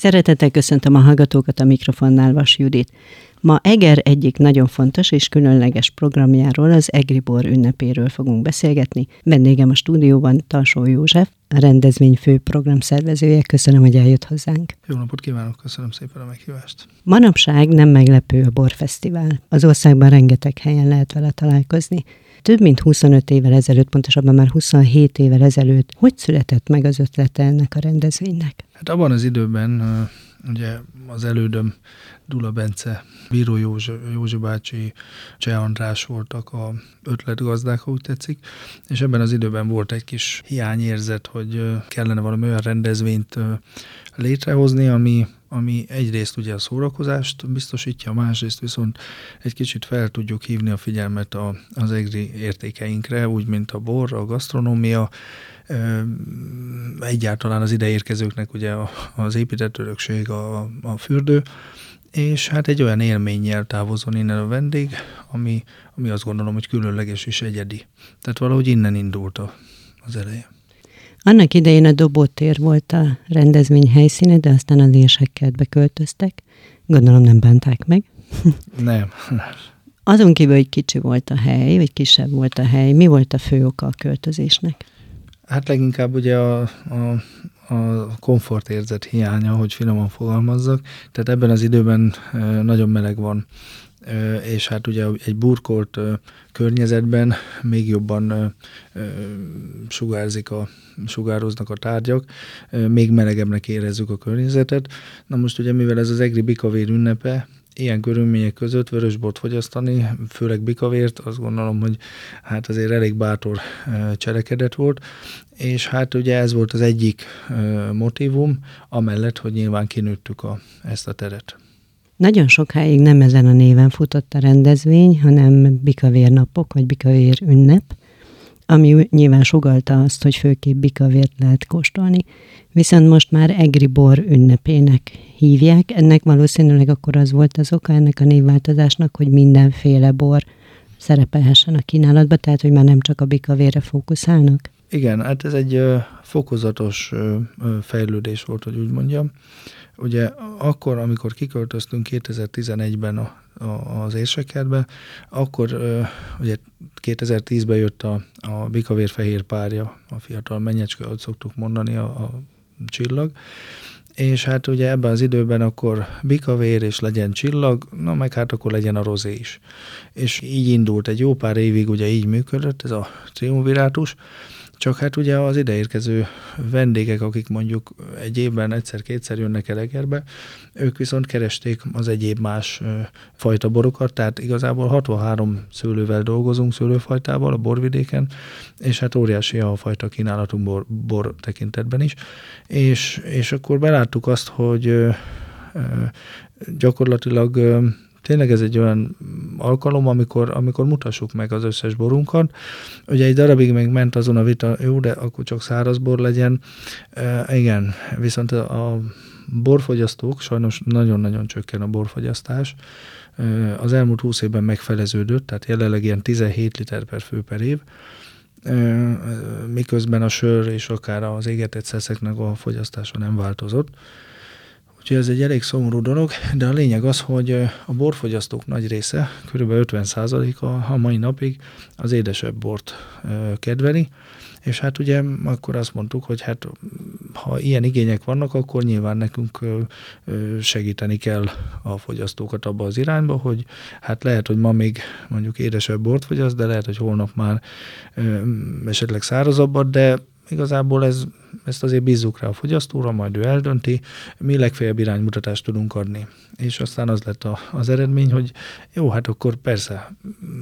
Szeretettel köszöntöm a hallgatókat a mikrofonnál Vas Judit. Ma Eger egyik nagyon fontos és különleges programjáról, az Egribor ünnepéről fogunk beszélgetni. Vendégem a stúdióban Tarsó József, a rendezvény fő programszervezője. Köszönöm, hogy eljött hozzánk. Jó napot kívánok, köszönöm szépen a meghívást. Manapság nem meglepő a Borfesztivál. Az országban rengeteg helyen lehet vele találkozni. Több mint 25 évvel ezelőtt, pontosabban már 27 évvel ezelőtt, hogy született meg az ötlete ennek a rendezvénynek? Hát abban az időben ugye az elődöm Dula Bence, Bíró Józsi, Józsi bácsi, Cseh András voltak a ötletgazdák, ha úgy tetszik, és ebben az időben volt egy kis hiányérzet, hogy kellene valami olyan rendezvényt létrehozni, ami, ami egyrészt ugye a szórakozást biztosítja, másrészt viszont egy kicsit fel tudjuk hívni a figyelmet a, az egri értékeinkre, úgy, mint a bor, a gasztronómia, egyáltalán az ideérkezőknek ugye az épített örökség, a, a fürdő, és hát egy olyan élménnyel távozon innen a vendég, ami, ami azt gondolom, hogy különleges és egyedi. Tehát valahogy innen indult a, az eleje. Annak idején a Dobótér volt a rendezvény helyszíne, de aztán a Lérsekkertbe költöztek. Gondolom nem bánták meg. nem. Azon kívül, hogy kicsi volt a hely, vagy kisebb volt a hely, mi volt a fő oka a költözésnek? Hát leginkább ugye a, a, a komfortérzet hiánya, hogy finoman fogalmazzak. Tehát ebben az időben nagyon meleg van, és hát ugye egy burkolt környezetben még jobban sugárzik a, sugároznak a tárgyak, még melegebbnek érezzük a környezetet. Na most ugye mivel ez az egri bikavér ünnepe, ilyen körülmények között vörösbort fogyasztani, főleg bikavért, azt gondolom, hogy hát azért elég bátor cselekedet volt, és hát ugye ez volt az egyik motivum, amellett, hogy nyilván kinőttük a, ezt a teret. Nagyon sokáig nem ezen a néven futott a rendezvény, hanem bikavér napok, vagy bikavér ünnep, ami nyilván sugalta azt, hogy főképp bikavért lehet kóstolni, viszont most már Egribor ünnepének hívják. Ennek valószínűleg akkor az volt az oka ennek a névváltozásnak, hogy mindenféle bor szerepelhessen a kínálatba, tehát hogy már nem csak a bikavére fókuszálnak. Igen, hát ez egy fokozatos fejlődés volt, hogy úgy mondjam. Ugye akkor, amikor kiköltöztünk 2011-ben a, a, az érsekertbe, akkor ugye 2010-ben jött a, a bikavérfehér párja, a fiatal mennyecske, ahogy szoktuk mondani, a, a csillag, és hát ugye ebben az időben akkor bikavér és legyen csillag, na meg hát akkor legyen a rozé is. És így indult egy jó pár évig, ugye így működött ez a triumvirátus, csak hát ugye az ideérkező vendégek, akik mondjuk egy évben egyszer-kétszer jönnek el Egerbe, ők viszont keresték az egyéb más fajta borokat, tehát igazából 63 szőlővel dolgozunk, szőlőfajtával a borvidéken, és hát óriási a fajta kínálatunk bor, bor tekintetben is, és, és akkor beláttuk azt, hogy gyakorlatilag tényleg ez egy olyan alkalom, amikor, amikor mutassuk meg az összes borunkat. Ugye egy darabig még ment azon a vita, jó, de akkor csak száraz bor legyen. E, igen, viszont a borfogyasztók, sajnos nagyon-nagyon csökken a borfogyasztás. Az elmúlt 20 évben megfeleződött, tehát jelenleg ilyen 17 liter per fő per év miközben a sör és akár az égetett szeszeknek a fogyasztása nem változott. Úgyhogy ez egy elég szomorú dolog, de a lényeg az, hogy a borfogyasztók nagy része, kb. 50%-a a mai napig az édesebb bort kedveli, és hát ugye akkor azt mondtuk, hogy hát ha ilyen igények vannak, akkor nyilván nekünk segíteni kell a fogyasztókat abba az irányba, hogy hát lehet, hogy ma még mondjuk édesebb bort fogyaszt, de lehet, hogy holnap már esetleg szárazabbat, de igazából ez, ezt azért bízzuk rá a fogyasztóra, majd ő eldönti, mi legfeljebb iránymutatást tudunk adni. És aztán az lett a, az eredmény, hogy jó, hát akkor persze,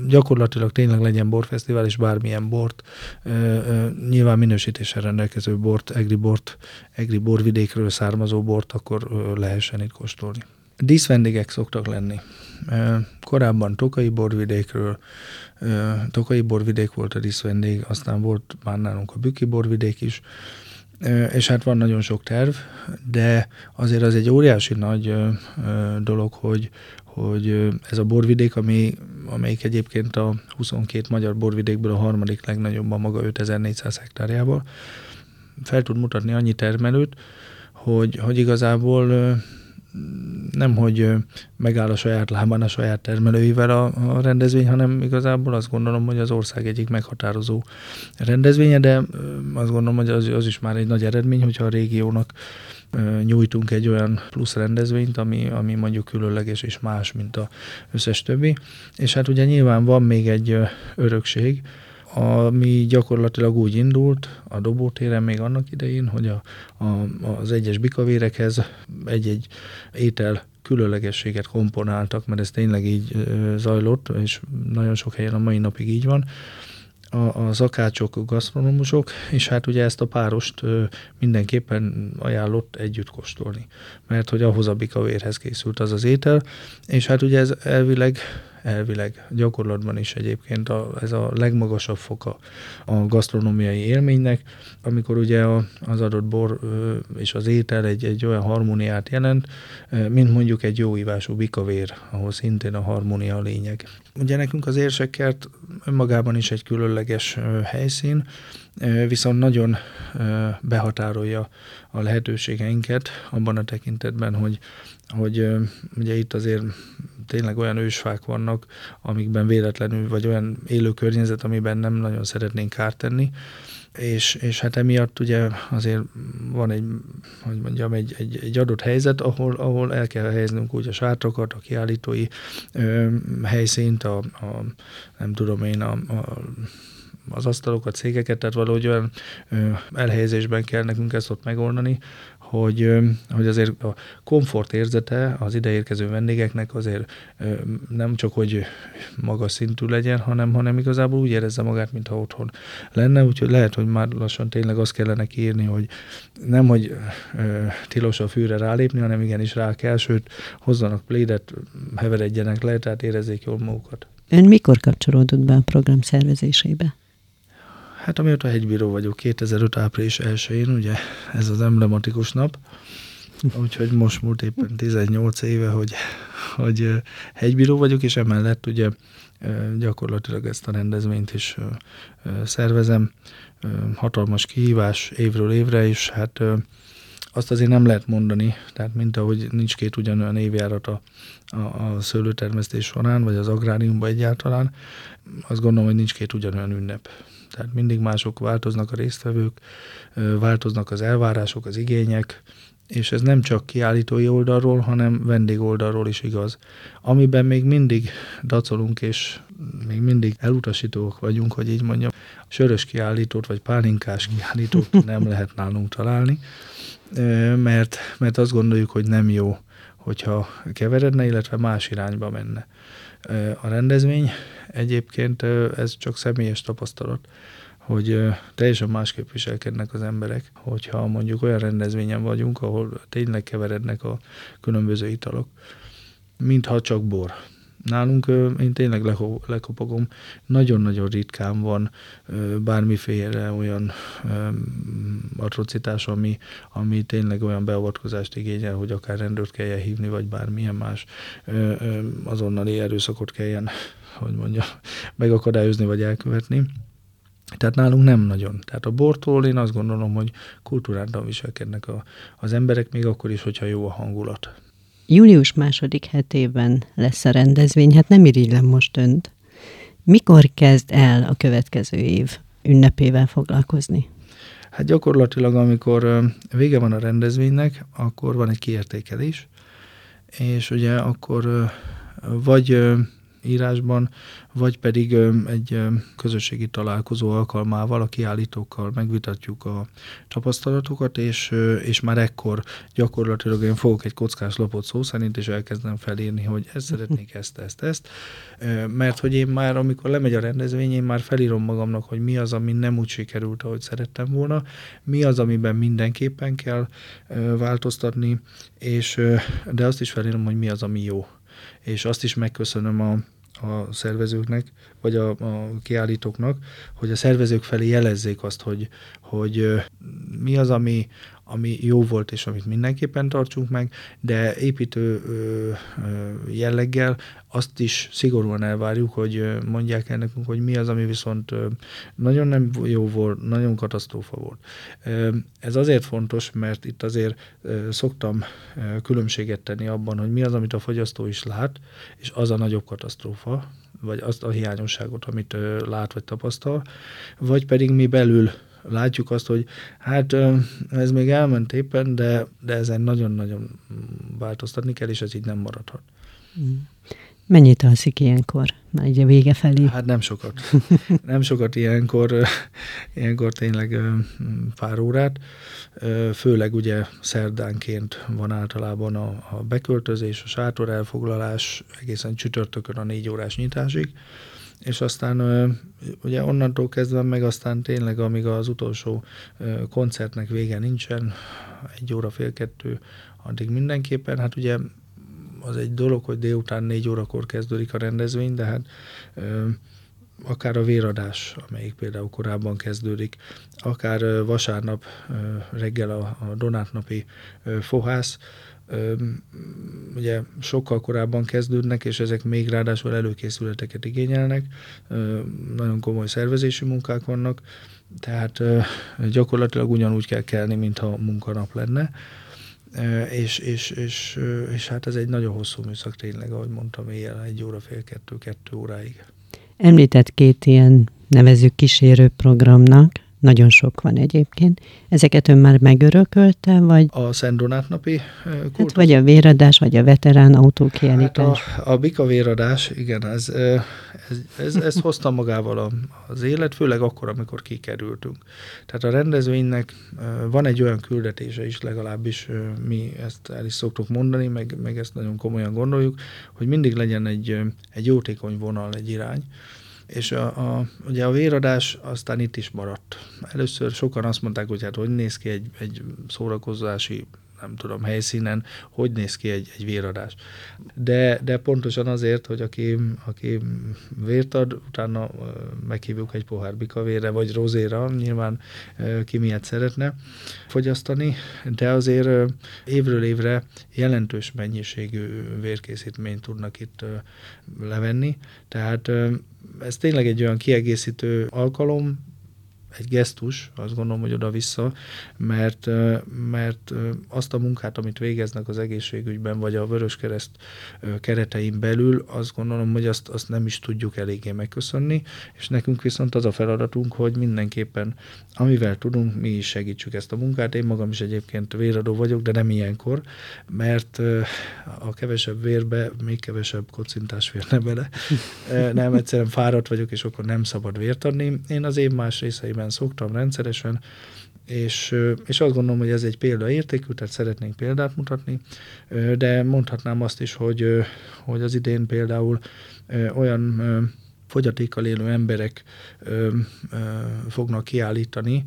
gyakorlatilag tényleg legyen borfesztivál, és bármilyen bort, ö, ö, nyilván minősítéssel rendelkező bort, egri bort, egri borvidékről származó bort, akkor ö, lehessen itt kóstolni. Díszvendégek szoktak lenni. Korábban Tokai borvidékről, Tokai borvidék volt a díszvendég, aztán volt már nálunk a Büki borvidék is, és hát van nagyon sok terv, de azért az egy óriási nagy dolog, hogy, hogy ez a borvidék, ami, amelyik egyébként a 22 magyar borvidékből a harmadik legnagyobb a maga 5400 hektárjával, fel tud mutatni annyi termelőt, hogy, hogy igazából nem, hogy megáll a saját lábán a saját termelőivel a, a rendezvény, hanem igazából azt gondolom, hogy az ország egyik meghatározó rendezvénye, de azt gondolom, hogy az, az is már egy nagy eredmény, hogyha a régiónak nyújtunk egy olyan plusz rendezvényt, ami, ami mondjuk különleges és más, mint a összes többi. És hát ugye nyilván van még egy örökség, ami gyakorlatilag úgy indult a dobótéren még annak idején, hogy a, a, az egyes bikavérekhez egy-egy étel különlegességet komponáltak, mert ez tényleg így zajlott, és nagyon sok helyen a mai napig így van, a, a zakácsok, gasztronomusok, és hát ugye ezt a párost mindenképpen ajánlott együtt kóstolni, mert hogy ahhoz a bikavérhez készült az az étel, és hát ugye ez elvileg elvileg gyakorlatban is egyébként a, ez a legmagasabb foka a gasztronómiai élménynek, amikor ugye a, az adott bor és az étel egy, egy olyan harmóniát jelent, mint mondjuk egy jó ívású bikavér, ahol szintén a harmónia a lényeg. Ugye nekünk az érsekkert önmagában is egy különleges helyszín, viszont nagyon behatárolja a lehetőségeinket abban a tekintetben, hogy, hogy ugye itt azért tényleg olyan ősfák vannak, amikben véletlenül, vagy olyan élő környezet, amiben nem nagyon szeretnénk kárt tenni, és, és hát emiatt ugye azért van egy, hogy mondjam, egy, egy, egy adott helyzet, ahol, ahol el kell helyeznünk úgy a sátrakat, a kiállítói ö, helyszínt, a, a, nem tudom én, a, a az asztalokat, cégeket, tehát valahogy olyan elhelyezésben kell nekünk ezt ott megoldani, hogy, hogy azért a komfort érzete az ideérkező vendégeknek azért nem csak, hogy magas szintű legyen, hanem, hanem igazából úgy érezze magát, mintha otthon lenne, úgyhogy lehet, hogy már lassan tényleg azt kellene kiírni, hogy nem, hogy tilos a fűre rálépni, hanem igenis rá kell, sőt, hozzanak plédet, heveredjenek le, tehát érezzék jól magukat. Ön mikor kapcsolódott be a program szervezésébe? Hát amióta hegybíró vagyok, 2005. április 1-én, ugye ez az emblematikus nap, úgyhogy most múlt éppen 18 éve, hogy, hogy hegybíró vagyok, és emellett ugye gyakorlatilag ezt a rendezvényt is szervezem. Hatalmas kihívás évről évre, és hát azt azért nem lehet mondani, tehát mint ahogy nincs két ugyanolyan évjárat a, a, a szőlőtermesztés során, vagy az agráriumban egyáltalán, azt gondolom, hogy nincs két ugyanolyan ünnep. Tehát mindig mások változnak a résztvevők, változnak az elvárások, az igények, és ez nem csak kiállítói oldalról, hanem vendég oldalról is igaz. Amiben még mindig dacolunk, és még mindig elutasítók vagyunk, hogy így mondjam, sörös kiállítót vagy pálinkás kiállítót nem lehet nálunk találni, mert, mert azt gondoljuk, hogy nem jó, hogyha keveredne, illetve más irányba menne a rendezvény. Egyébként ez csak személyes tapasztalat, hogy teljesen másképp viselkednek az emberek, hogyha mondjuk olyan rendezvényen vagyunk, ahol tényleg keverednek a különböző italok, mintha csak bor. Nálunk én tényleg lekopogom, nagyon-nagyon ritkán van bármiféle olyan atrocitás, ami, ami tényleg olyan beavatkozást igényel, hogy akár rendőrt kelljen hívni, vagy bármilyen más azonnali erőszakot kelljen, hogy mondja, megakadályozni, vagy elkövetni. Tehát nálunk nem nagyon. Tehát a bortól én azt gondolom, hogy kultúrántan viselkednek a, az emberek, még akkor is, hogyha jó a hangulat. Július második hetében lesz a rendezvény, hát nem irigylem most önt. Mikor kezd el a következő év ünnepével foglalkozni? Hát gyakorlatilag, amikor vége van a rendezvénynek, akkor van egy kiértékelés, és ugye akkor vagy írásban, vagy pedig egy közösségi találkozó alkalmával a kiállítókkal megvitatjuk a tapasztalatokat, és, és már ekkor gyakorlatilag én fogok egy kockás lapot szó szerint, és elkezdem felírni, hogy ezt szeretnék, ezt, ezt, ezt, mert hogy én már, amikor lemegy a rendezvény, én már felírom magamnak, hogy mi az, ami nem úgy sikerült, ahogy szerettem volna, mi az, amiben mindenképpen kell változtatni, és de azt is felírom, hogy mi az, ami jó. És azt is megköszönöm a, a szervezőknek, vagy a, a kiállítóknak, hogy a szervezők felé jelezzék azt, hogy, hogy mi az, ami, ami jó volt, és amit mindenképpen tartsunk meg, de építő jelleggel azt is szigorúan elvárjuk, hogy mondják el nekünk, hogy mi az, ami viszont nagyon nem jó volt, nagyon katasztrófa volt. Ez azért fontos, mert itt azért szoktam különbséget tenni abban, hogy mi az, amit a fogyasztó is lát, és az a nagyobb katasztrófa, vagy azt a hiányosságot, amit lát vagy tapasztal, vagy pedig mi belül látjuk azt, hogy hát ez még elment éppen, de, de ezen nagyon-nagyon változtatni kell, és ez így nem maradhat. Mm. Mennyit alszik ilyenkor? Már így a vége felé. Hát nem sokat. Nem sokat ilyenkor, ilyenkor tényleg pár órát. Főleg ugye szerdánként van általában a, a beköltözés, a sátor elfoglalás, egészen csütörtökön a négy órás nyitásig és aztán ugye onnantól kezdve meg aztán tényleg, amíg az utolsó koncertnek vége nincsen, egy óra, fél kettő, addig mindenképpen, hát ugye az egy dolog, hogy délután négy órakor kezdődik a rendezvény, de hát akár a véradás, amelyik például korábban kezdődik, akár vasárnap reggel a, a donátnapi fohász, ugye sokkal korábban kezdődnek, és ezek még ráadásul előkészületeket igényelnek, nagyon komoly szervezési munkák vannak, tehát gyakorlatilag ugyanúgy kell kelni, mintha munkanap lenne, és, és, és, és hát ez egy nagyon hosszú műszak tényleg, ahogy mondtam, éjjel egy óra, fél kettő, kettő óráig. Említett két ilyen nevezük kísérő programnak, nagyon sok van egyébként. Ezeket ön már megörökölte, vagy? A Szent Donát napi kultusz. Hát vagy a véradás, vagy a veterán autókiállítás. Hát a, a bika véradás, igen, ez, ez, ez, ez hozta magával a, az élet, főleg akkor, amikor kikerültünk. Tehát a rendezvénynek van egy olyan küldetése is, legalábbis mi ezt el is szoktuk mondani, meg, meg ezt nagyon komolyan gondoljuk, hogy mindig legyen egy, egy jótékony vonal, egy irány, és a, a, ugye a véradás aztán itt is maradt. Először sokan azt mondták, hogy hát hogy néz ki egy, egy szórakozási nem tudom, helyszínen, hogy néz ki egy, egy véradás. De, de pontosan azért, hogy aki, aki vért ad, utána meghívjuk egy pohár bikavére, vagy rozéra, nyilván ki miért szeretne fogyasztani, de azért évről évre jelentős mennyiségű vérkészítményt tudnak itt levenni, tehát ez tényleg egy olyan kiegészítő alkalom, egy gesztus, azt gondolom, hogy oda-vissza, mert, mert azt a munkát, amit végeznek az egészségügyben, vagy a Vöröskereszt keretein belül, azt gondolom, hogy azt, azt nem is tudjuk eléggé megköszönni, és nekünk viszont az a feladatunk, hogy mindenképpen, amivel tudunk, mi is segítsük ezt a munkát. Én magam is egyébként véradó vagyok, de nem ilyenkor, mert a kevesebb vérbe még kevesebb kocintás férne bele. Nem, egyszerűen fáradt vagyok, és akkor nem szabad vért adni. Én az év más részeiben órán szoktam rendszeresen, és, és azt gondolom, hogy ez egy példaértékű, tehát szeretnénk példát mutatni, de mondhatnám azt is, hogy, hogy az idén például olyan fogyatékkal élő emberek fognak kiállítani,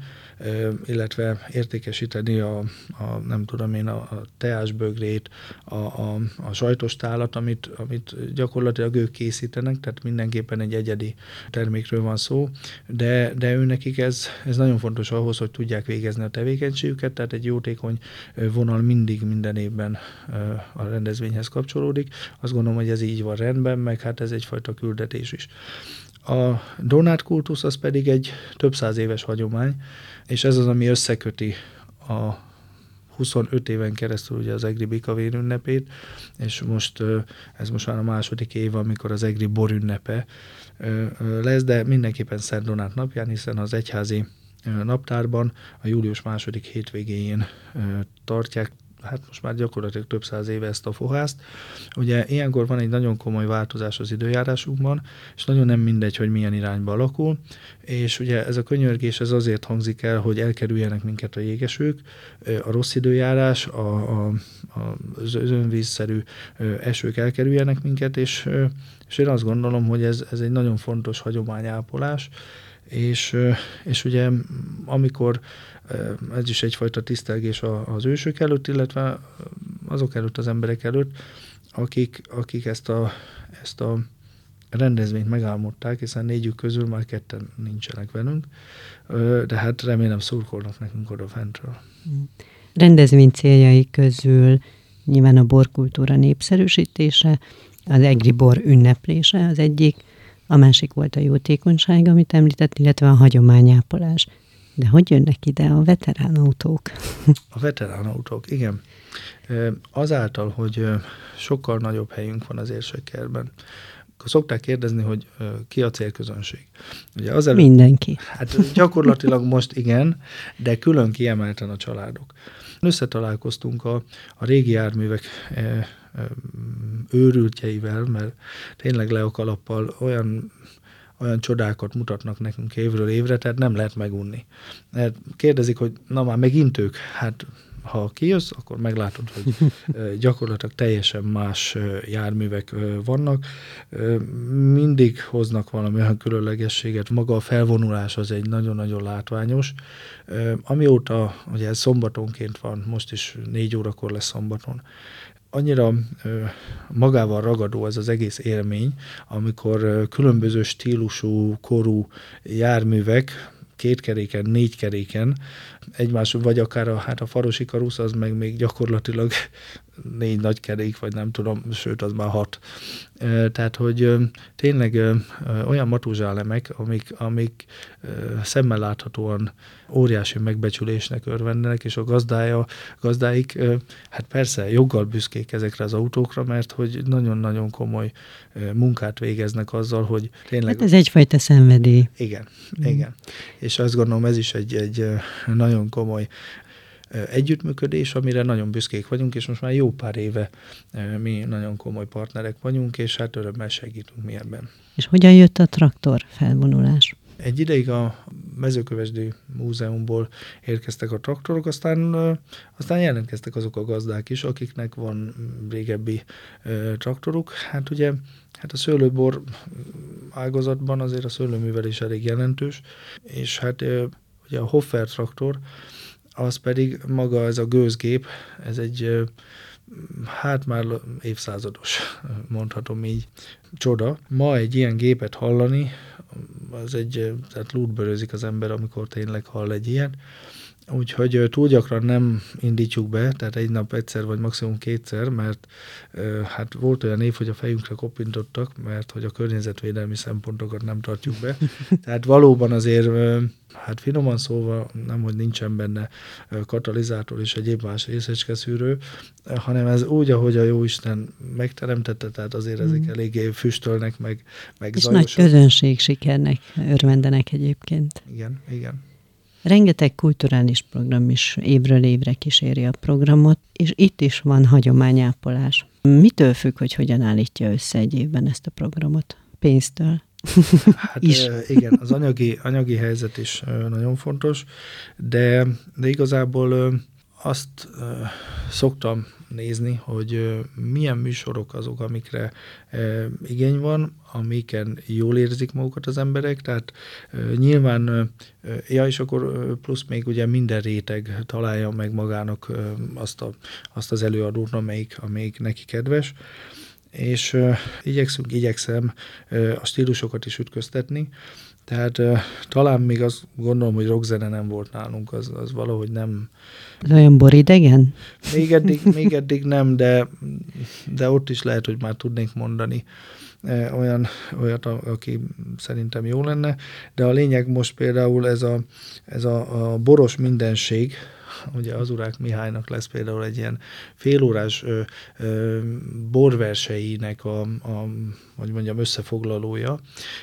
illetve értékesíteni a, a nem tudom én, a, a teásbögrét, a, a, a sajtos tálat, amit, amit gyakorlatilag ők készítenek, tehát mindenképpen egy egyedi termékről van szó, de, de őnekik ez, ez nagyon fontos ahhoz, hogy tudják végezni a tevékenységüket, tehát egy jótékony vonal mindig minden évben a rendezvényhez kapcsolódik. Azt gondolom, hogy ez így van rendben, meg hát ez egyfajta küldetés is. A donát kultusz az pedig egy több száz éves hagyomány, és ez az, ami összeköti a 25 éven keresztül ugye az EGRI Bikavér ünnepét, és most ez most már a második év, amikor az EGRI bor ünnepe lesz, de mindenképpen Szent Donát napján, hiszen az egyházi naptárban a július második hétvégéjén tartják hát most már gyakorlatilag több száz éve ezt a fohászt. Ugye ilyenkor van egy nagyon komoly változás az időjárásunkban, és nagyon nem mindegy, hogy milyen irányba alakul, és ugye ez a könyörgés ez azért hangzik el, hogy elkerüljenek minket a jégesők, a rossz időjárás, a, a, a, az önvízszerű esők elkerüljenek minket, és, és én azt gondolom, hogy ez, ez egy nagyon fontos hagyományápolás, és, és ugye amikor ez is egyfajta tisztelgés az ősök előtt, illetve azok előtt, az emberek előtt, akik, akik ezt, a, ezt a rendezvényt megálmodták, hiszen négyük közül már ketten nincsenek velünk, de hát remélem szurkolnak nekünk oda fentről. Rendezvény céljai közül nyilván a borkultúra népszerűsítése, az egri bor ünneplése az egyik, a másik volt a jótékonyság, amit említett, illetve a hagyományápolás. De hogy jönnek ide a veterán autók? A veterán autók, igen. Azáltal, hogy sokkal nagyobb helyünk van az érsekkerben, szokták kérdezni, hogy ki a célközönség. Ugye az előtt, Mindenki. Hát gyakorlatilag most igen, de külön kiemelten a családok. Összetalálkoztunk a, a régi járművek őrültjeivel, mert tényleg le a kalappal olyan olyan csodákat mutatnak nekünk évről évre, tehát nem lehet megunni. Kérdezik, hogy na már megint ők, hát ha kijössz, akkor meglátod, hogy gyakorlatilag teljesen más járművek vannak. Mindig hoznak valami olyan különlegességet. Maga a felvonulás az egy nagyon-nagyon látványos. Amióta, ugye ez szombatonként van, most is négy órakor lesz szombaton, annyira magával ragadó ez az egész élmény, amikor különböző stílusú, korú járművek, két keréken, négy keréken, egymás, vagy akár a, hát a farosi karusz, az meg még gyakorlatilag négy nagy kerék, vagy nem tudom, sőt, az már hat. Tehát, hogy tényleg olyan matúzsálemek, amik, amik szemmel láthatóan óriási megbecsülésnek örvendenek, és a gazdája, gazdáik, hát persze joggal büszkék ezekre az autókra, mert hogy nagyon-nagyon komoly munkát végeznek azzal, hogy tényleg... Hát ez egyfajta szenvedély. Igen, mm. igen. És azt gondolom, ez is egy, egy nagyon komoly együttműködés, amire nagyon büszkék vagyunk, és most már jó pár éve mi nagyon komoly partnerek vagyunk, és hát örömmel segítünk mi ebben. És hogyan jött a traktor felvonulás? Egy ideig a mezőkövesdi múzeumból érkeztek a traktorok, aztán, aztán jelentkeztek azok a gazdák is, akiknek van régebbi traktoruk. Hát ugye hát a szőlőbor ágazatban azért a szőlőművelés elég jelentős, és hát ugye a Hoffer traktor, az pedig maga ez a gőzgép, ez egy hát már évszázados, mondhatom így, csoda. Ma egy ilyen gépet hallani, az egy, tehát lútbörözik az ember, amikor tényleg hall egy ilyen. Úgyhogy túl gyakran nem indítjuk be, tehát egy nap egyszer vagy maximum kétszer, mert hát volt olyan év, hogy a fejünkre kopintottak, mert hogy a környezetvédelmi szempontokat nem tartjuk be. Tehát valóban azért, hát finoman szólva nem, hogy nincsen benne katalizátor és egyéb más részecskeszűrő, hanem ez úgy, ahogy a Jóisten megteremtette, tehát azért ezek mm. eléggé füstölnek, meg, meg És zajosak. nagy közönség sikernek örvendenek egyébként. Igen, igen. Rengeteg kulturális program is évről évre kíséri a programot, és itt is van hagyományápolás. Mitől függ, hogy hogyan állítja össze egy évben ezt a programot? Pénztől? Hát is. igen, az anyagi, anyagi helyzet is nagyon fontos, de, de igazából azt szoktam nézni, hogy milyen műsorok azok, amikre igény van, amiken jól érzik magukat az emberek, tehát nyilván, ja, és akkor plusz még ugye minden réteg találja meg magának azt, a, azt az előadót, amelyik, amelyik neki kedves, és igyekszünk, igyekszem a stílusokat is ütköztetni, tehát uh, talán még azt gondolom, hogy rockzene nem volt nálunk, az, az valahogy nem... Az olyan boridegen? Még eddig, még eddig nem, de, de ott is lehet, hogy már tudnék mondani uh, olyan, olyat, aki szerintem jó lenne. De a lényeg most például ez a, ez a, a boros mindenség, ugye az Urák Mihálynak lesz például egy ilyen félórás ö, ö, borverseinek a, a, hogy mondjam, összefoglalója,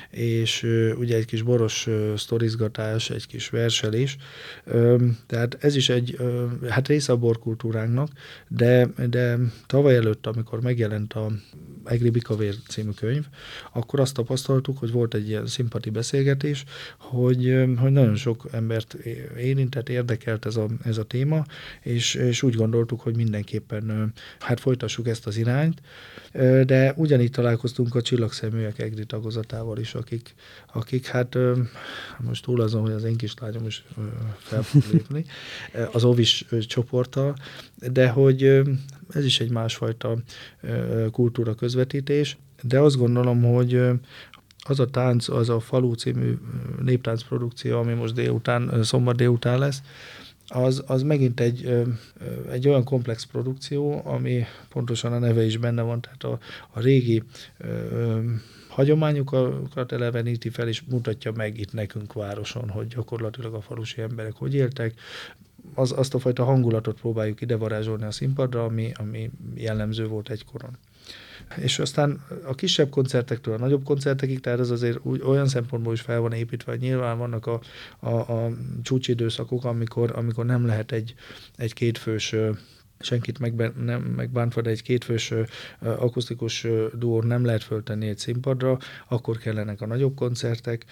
és ö, ugye egy kis boros ö, sztorizgatás, egy kis verselés, ö, tehát ez is egy, ö, hát része a borkultúránknak, de, de tavaly előtt, amikor megjelent a Egri Bikavér című könyv, akkor azt tapasztaltuk, hogy volt egy ilyen szimpati beszélgetés, hogy, hogy nagyon sok embert érintett, érdekelt ez a, ez a téma, és, és úgy gondoltuk, hogy mindenképpen hát folytassuk ezt az irányt, de ugyanígy találkoztunk a csillagszeműek EGRI tagozatával is, akik, akik hát most túl azon, hogy az én kislányom is fel fog lépni, az OVIS csoporttal, de hogy ez is egy másfajta kultúra közvetítés, de azt gondolom, hogy az a tánc, az a Falu című néptánc produkció, ami most délután, szombat délután lesz, az, az megint egy, egy olyan komplex produkció, ami pontosan a neve is benne van, tehát a, a régi hagyományokat eleveníti fel, és mutatja meg itt nekünk városon, hogy gyakorlatilag a falusi emberek hogy éltek, az, azt a fajta hangulatot próbáljuk ide varázsolni a színpadra, ami, ami jellemző volt egykoron. És aztán a kisebb koncertektől a nagyobb koncertekig, tehát ez azért úgy, olyan szempontból is fel van építve, hogy nyilván vannak a, a, a csúcsidőszakok, amikor, amikor nem lehet egy, egy kétfős senkit megben, nem megbántva, de egy kétfős akusztikus duót nem lehet föltenni egy színpadra, akkor kellenek a nagyobb koncertek,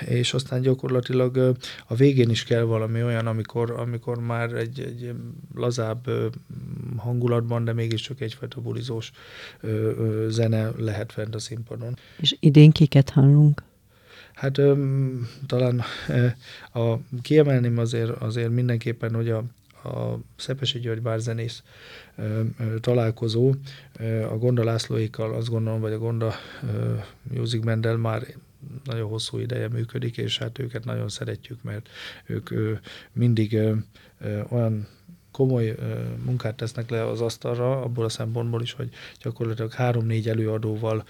és aztán gyakorlatilag a végén is kell valami olyan, amikor, amikor már egy, egy lazább hangulatban, de mégiscsak egyfajta bulizós zene lehet fent a színpadon. És idén kiket hallunk? Hát öm, talán a, kiemelném azért, azért mindenképpen, hogy a a Szepesi György bárzenész találkozó. A Gonda Lászlóékkal, azt gondolom, vagy a Gonda Music Bandel már nagyon hosszú ideje működik, és hát őket nagyon szeretjük, mert ők mindig olyan komoly munkát tesznek le az asztalra, abból a szempontból is, hogy gyakorlatilag három-négy előadóval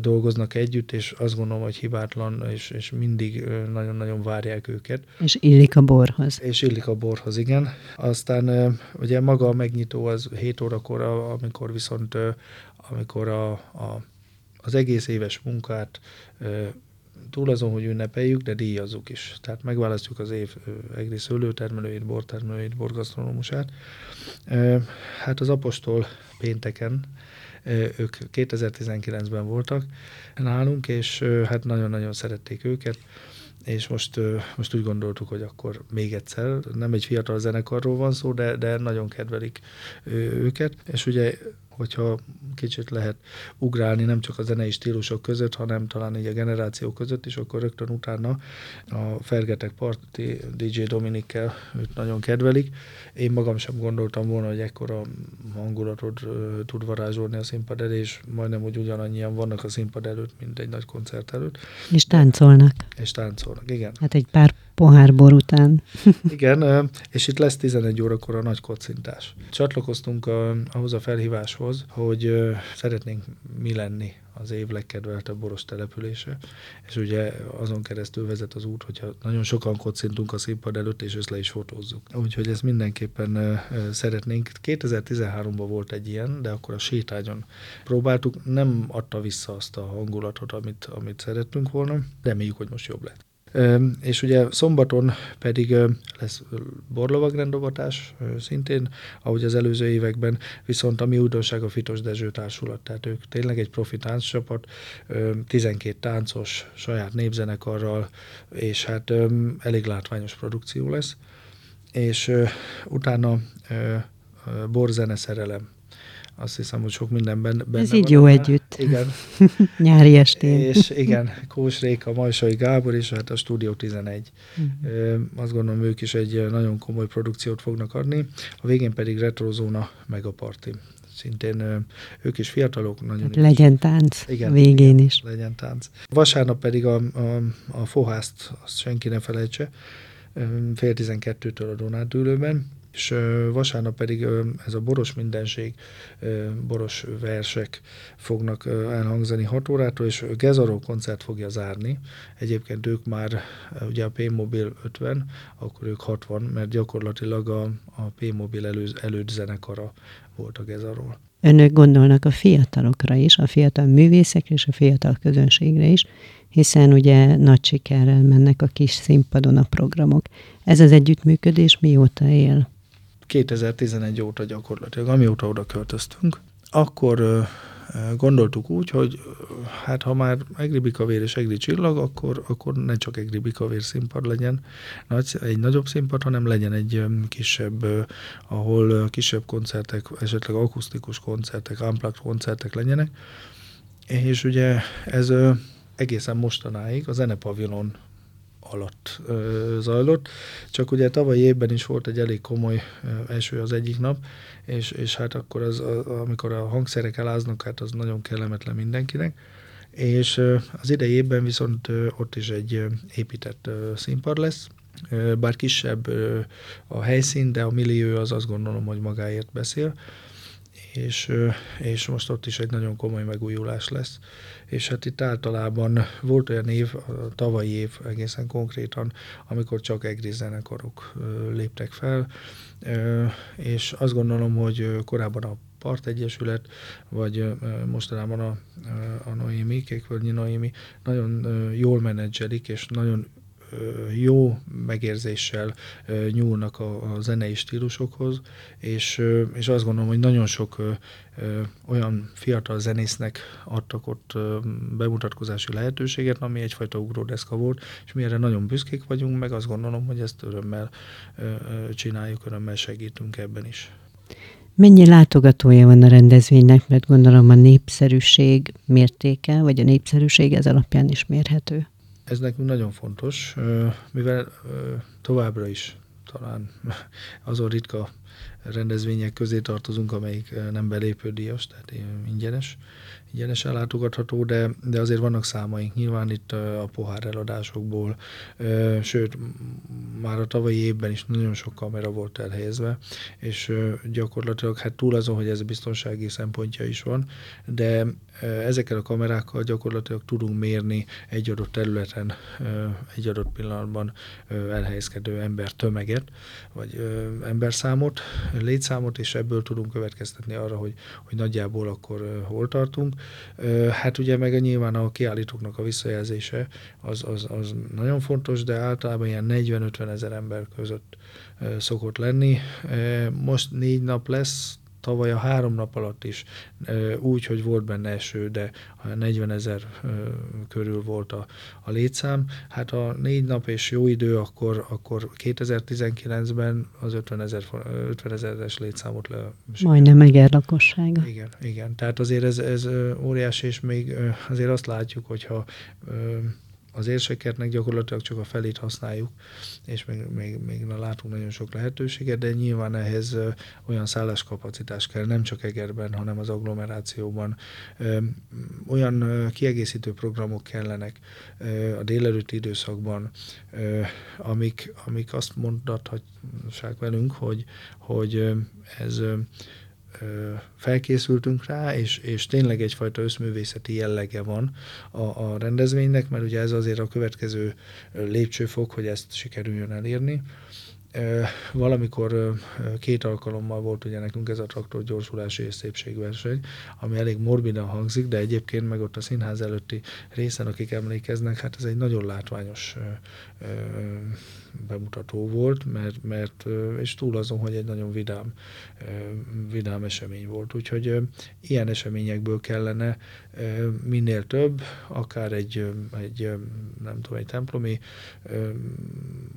dolgoznak együtt, és azt gondolom, hogy hibátlan, és, és mindig nagyon-nagyon várják őket. És illik a borhoz. És illik a borhoz, igen. Aztán ugye maga a megnyitó az 7 órakor, amikor viszont amikor a, a, az egész éves munkát túl azon, hogy ünnepeljük, de díjazzuk is. Tehát megválasztjuk az év egri szőlőtermelőjét, bortermelőjét, borgasztronómusát. Hát az apostol pénteken, ők 2019-ben voltak nálunk, és hát nagyon-nagyon szerették őket és most, most úgy gondoltuk, hogy akkor még egyszer, nem egy fiatal zenekarról van szó, de, de nagyon kedvelik őket, és ugye hogyha kicsit lehet ugrálni nem csak a zenei stílusok között, hanem talán így a generáció között is, akkor rögtön utána a Fergetek Parti DJ Dominikkel őt nagyon kedvelik. Én magam sem gondoltam volna, hogy ekkora hangulatot tud varázsolni a színpad elé, és majdnem úgy ugyanannyian vannak a színpad előtt, mint egy nagy koncert előtt. És táncolnak. És táncolnak, igen. Hát egy pár pohár bor után. Igen, és itt lesz 11 órakor a nagy kocintás. Csatlakoztunk ahhoz a felhíváshoz, hogy szeretnénk mi lenni az év legkedveltebb boros települése, és ugye azon keresztül vezet az út, hogyha nagyon sokan kocintunk a színpad előtt, és ezt le is fotózzuk. Úgyhogy ezt mindenképpen szeretnénk. 2013-ban volt egy ilyen, de akkor a sétányon próbáltuk, nem adta vissza azt a hangulatot, amit, amit szerettünk volna. Reméljük, hogy most jobb lett. És ugye szombaton pedig lesz borlovagrendovatás szintén, ahogy az előző években, viszont a mi újdonság a Fitos Dezső Társulat, tehát ők tényleg egy profi tánccsapat, 12 táncos, saját népzenekarral, és hát elég látványos produkció lesz. És utána borzene szerelem azt hiszem, hogy sok mindenben benne Ez így jó benne. együtt. Igen. Nyári estén. És igen, Kós Réka, Majsai Gábor, és hát a Studio 11. Uh-huh. Azt gondolom, ők is egy nagyon komoly produkciót fognak adni. A végén pedig Retrozóna meg a Party. Szintén ők is fiatalok, nagyon hát Legyen tánc igen, végén igen, is. Legyen tánc. Vasárnap pedig a, a, a fohászt, azt senki ne felejtse, fél tizenkettőtől a Donát ülőben és vasárnap pedig ez a boros mindenség, boros versek fognak elhangzani 6 órától, és Gezaró koncert fogja zárni. Egyébként ők már, ugye a P-Mobil 50, akkor ők 60, mert gyakorlatilag a, a P-Mobil elő, előtt zenekara volt a Gezaró. Önök gondolnak a fiatalokra is, a fiatal művészekre és a fiatal közönségre is, hiszen ugye nagy sikerrel mennek a kis színpadon a programok. Ez az együttműködés mióta él? 2011 óta gyakorlatilag, amióta oda költöztünk, akkor gondoltuk úgy, hogy hát ha már Egri Bikavér és Egri Csillag, akkor, akkor ne csak Egri Bikavér színpad legyen, nagy, egy nagyobb színpad, hanem legyen egy kisebb, ahol kisebb koncertek, esetleg akusztikus koncertek, unplugged koncertek legyenek. És ugye ez egészen mostanáig a zenepavilon alatt ö, zajlott. Csak ugye tavaly évben is volt egy elég komoly ö, eső az egyik nap, és, és hát akkor az, a, amikor a hangszerek eláznak, hát az nagyon kellemetlen mindenkinek. És ö, az idei évben viszont ö, ott is egy ö, épített ö, színpad lesz, bár kisebb a helyszín, de a millió az azt gondolom, hogy magáért beszél, és, és most ott is egy nagyon komoly megújulás lesz. És hát itt általában volt olyan év, a tavalyi év egészen konkrétan, amikor csak egri zenekarok léptek fel, és azt gondolom, hogy korábban a Part Egyesület, vagy mostanában a, a Noémi, Kékvölgyi Noémi nagyon jól menedzselik, és nagyon jó megérzéssel nyúlnak a, a zenei stílusokhoz, és, és azt gondolom, hogy nagyon sok olyan fiatal zenésznek adtak ott bemutatkozási lehetőséget, ami egyfajta ugródeszka volt, és mi erre nagyon büszkék vagyunk, meg azt gondolom, hogy ezt örömmel csináljuk, örömmel segítünk ebben is. Mennyi látogatója van a rendezvénynek, mert gondolom a népszerűség mértéke, vagy a népszerűség ez alapján is mérhető? Ez nekünk nagyon fontos, mivel továbbra is talán azon ritka rendezvények közé tartozunk, amelyik nem belépődíjas, tehát ingyenes ingyenes ellátogatható, de, de azért vannak számaink. Nyilván itt a pohár eladásokból, sőt, már a tavalyi évben is nagyon sok kamera volt elhelyezve, és gyakorlatilag hát túl azon, hogy ez biztonsági szempontja is van, de ezekkel a kamerákkal gyakorlatilag tudunk mérni egy adott területen, egy adott pillanatban elhelyezkedő ember tömeget, vagy emberszámot, létszámot, és ebből tudunk következtetni arra, hogy, hogy nagyjából akkor hol tartunk. Hát ugye meg nyilván a kiállítóknak a visszajelzése az, az, az nagyon fontos, de általában ilyen 40-50 ezer ember között szokott lenni. Most négy nap lesz, tavaly a három nap alatt is úgy, hogy volt benne eső, de 40 ezer körül volt a, a létszám. Hát a négy nap és jó idő, akkor, akkor 2019-ben az 50 ezer 50 ezeres létszámot le. Majdnem Eger lakossága. Igen, igen. Tehát azért ez, ez óriási, és még azért azt látjuk, hogyha az érsekertnek gyakorlatilag csak a felét használjuk, és még, még, még na, látunk nagyon sok lehetőséget, de nyilván ehhez olyan szálláskapacitás kell, nem csak Egerben, hanem az agglomerációban. Olyan kiegészítő programok kellenek a délelőtti időszakban, amik, amik azt mondathatják velünk, hogy, hogy ez felkészültünk rá, és, és tényleg egyfajta összművészeti jellege van a, a rendezvénynek, mert ugye ez azért a következő lépcsőfok, hogy ezt sikerüljön elérni. Valamikor két alkalommal volt ugye nekünk ez a traktor gyorsulási és szépségverseny, ami elég morbidan hangzik, de egyébként meg ott a színház előtti részen, akik emlékeznek, hát ez egy nagyon látványos bemutató volt, mert, mert és túl azon, hogy egy nagyon vidám, vidám esemény volt. Úgyhogy ilyen eseményekből kellene minél több, akár egy, egy nem tudom, egy templomi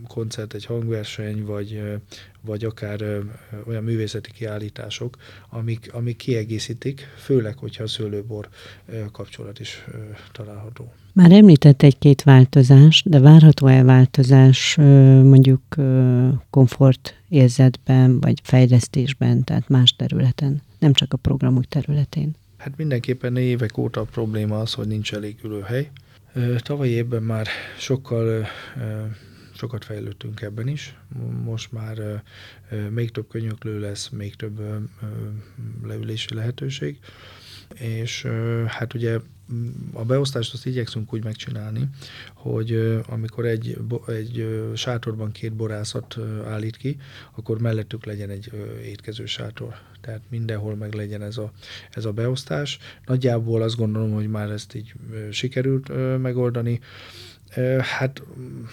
koncert, egy hangverseny, vagy, vagy akár olyan művészeti kiállítások, amik, amik kiegészítik, főleg, hogyha a szőlőbor kapcsolat is található. Már említett egy-két változás, de várható-e változás mondjuk komfort érzetben, vagy fejlesztésben, tehát más területen, nem csak a programok területén? Hát mindenképpen évek óta a probléma az, hogy nincs elég ülőhely. Tavalyi évben már sokkal sokat fejlődtünk ebben is. Most már még több könyöklő lesz, még több leülési lehetőség és hát ugye a beosztást azt igyekszünk úgy megcsinálni, hogy amikor egy, egy sátorban két borászat állít ki, akkor mellettük legyen egy étkező sátor. Tehát mindenhol meg legyen ez a, ez a beosztás. Nagyjából azt gondolom, hogy már ezt így sikerült megoldani. Hát mm,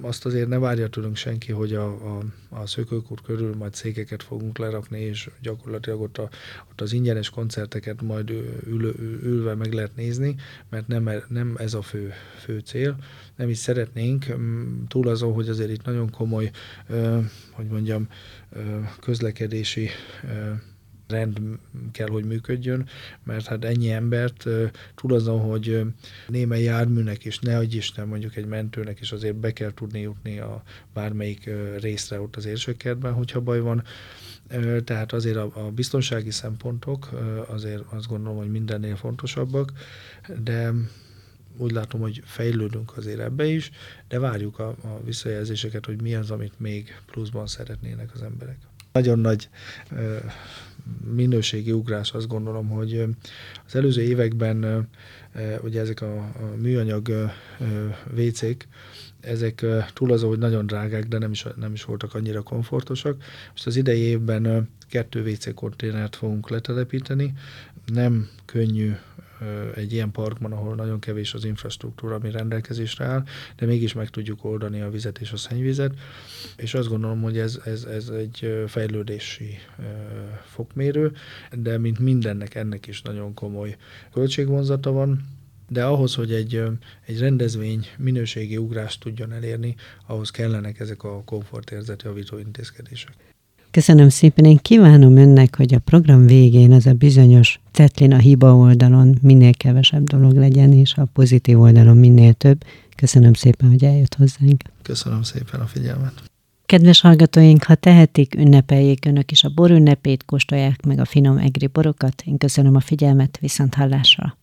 azt azért ne várja tőlünk senki, hogy a, a, a szökőkút körül majd székeket fogunk lerakni, és gyakorlatilag ott, a, ott az ingyenes koncerteket majd ül, ülve meg lehet nézni, mert nem, nem ez a fő, fő cél. Nem is szeretnénk, mm, túl azon, hogy azért itt nagyon komoly, hogy mondjam, közlekedési rend kell, hogy működjön, mert hát ennyi embert túl azon, hogy némely járműnek és ne adj Isten mondjuk egy mentőnek is azért be kell tudni jutni a bármelyik részre ott az érsőkertben, hogyha baj van. Tehát azért a, a biztonsági szempontok azért azt gondolom, hogy mindennél fontosabbak, de úgy látom, hogy fejlődünk azért ebbe is, de várjuk a, a visszajelzéseket, hogy mi az, amit még pluszban szeretnének az emberek. Nagyon nagy ö, minőségi ugrás azt gondolom, hogy az előző években ugye ezek a, műanyag WC-k, ezek túl az, hogy nagyon drágák, de nem is, nem is voltak annyira komfortosak. Most az idei évben kettő WC konténert fogunk letelepíteni. Nem könnyű egy ilyen parkban, ahol nagyon kevés az infrastruktúra, ami rendelkezésre áll, de mégis meg tudjuk oldani a vizet és a szennyvizet, és azt gondolom, hogy ez, ez, ez egy fejlődési fokmérő, de mint mindennek, ennek is nagyon komoly költségvonzata van, de ahhoz, hogy egy, egy rendezvény minőségi ugrást tudjon elérni, ahhoz kellenek ezek a komfortérzet javító intézkedések. Köszönöm szépen, én kívánom önnek, hogy a program végén ez a bizonyos cetlin a hiba oldalon minél kevesebb dolog legyen, és a pozitív oldalon minél több. Köszönöm szépen, hogy eljött hozzánk. Köszönöm szépen a figyelmet. Kedves hallgatóink, ha tehetik, ünnepeljék önök is a borünnepét, kóstolják meg a finom egri borokat. Én köszönöm a figyelmet, viszont hallásra.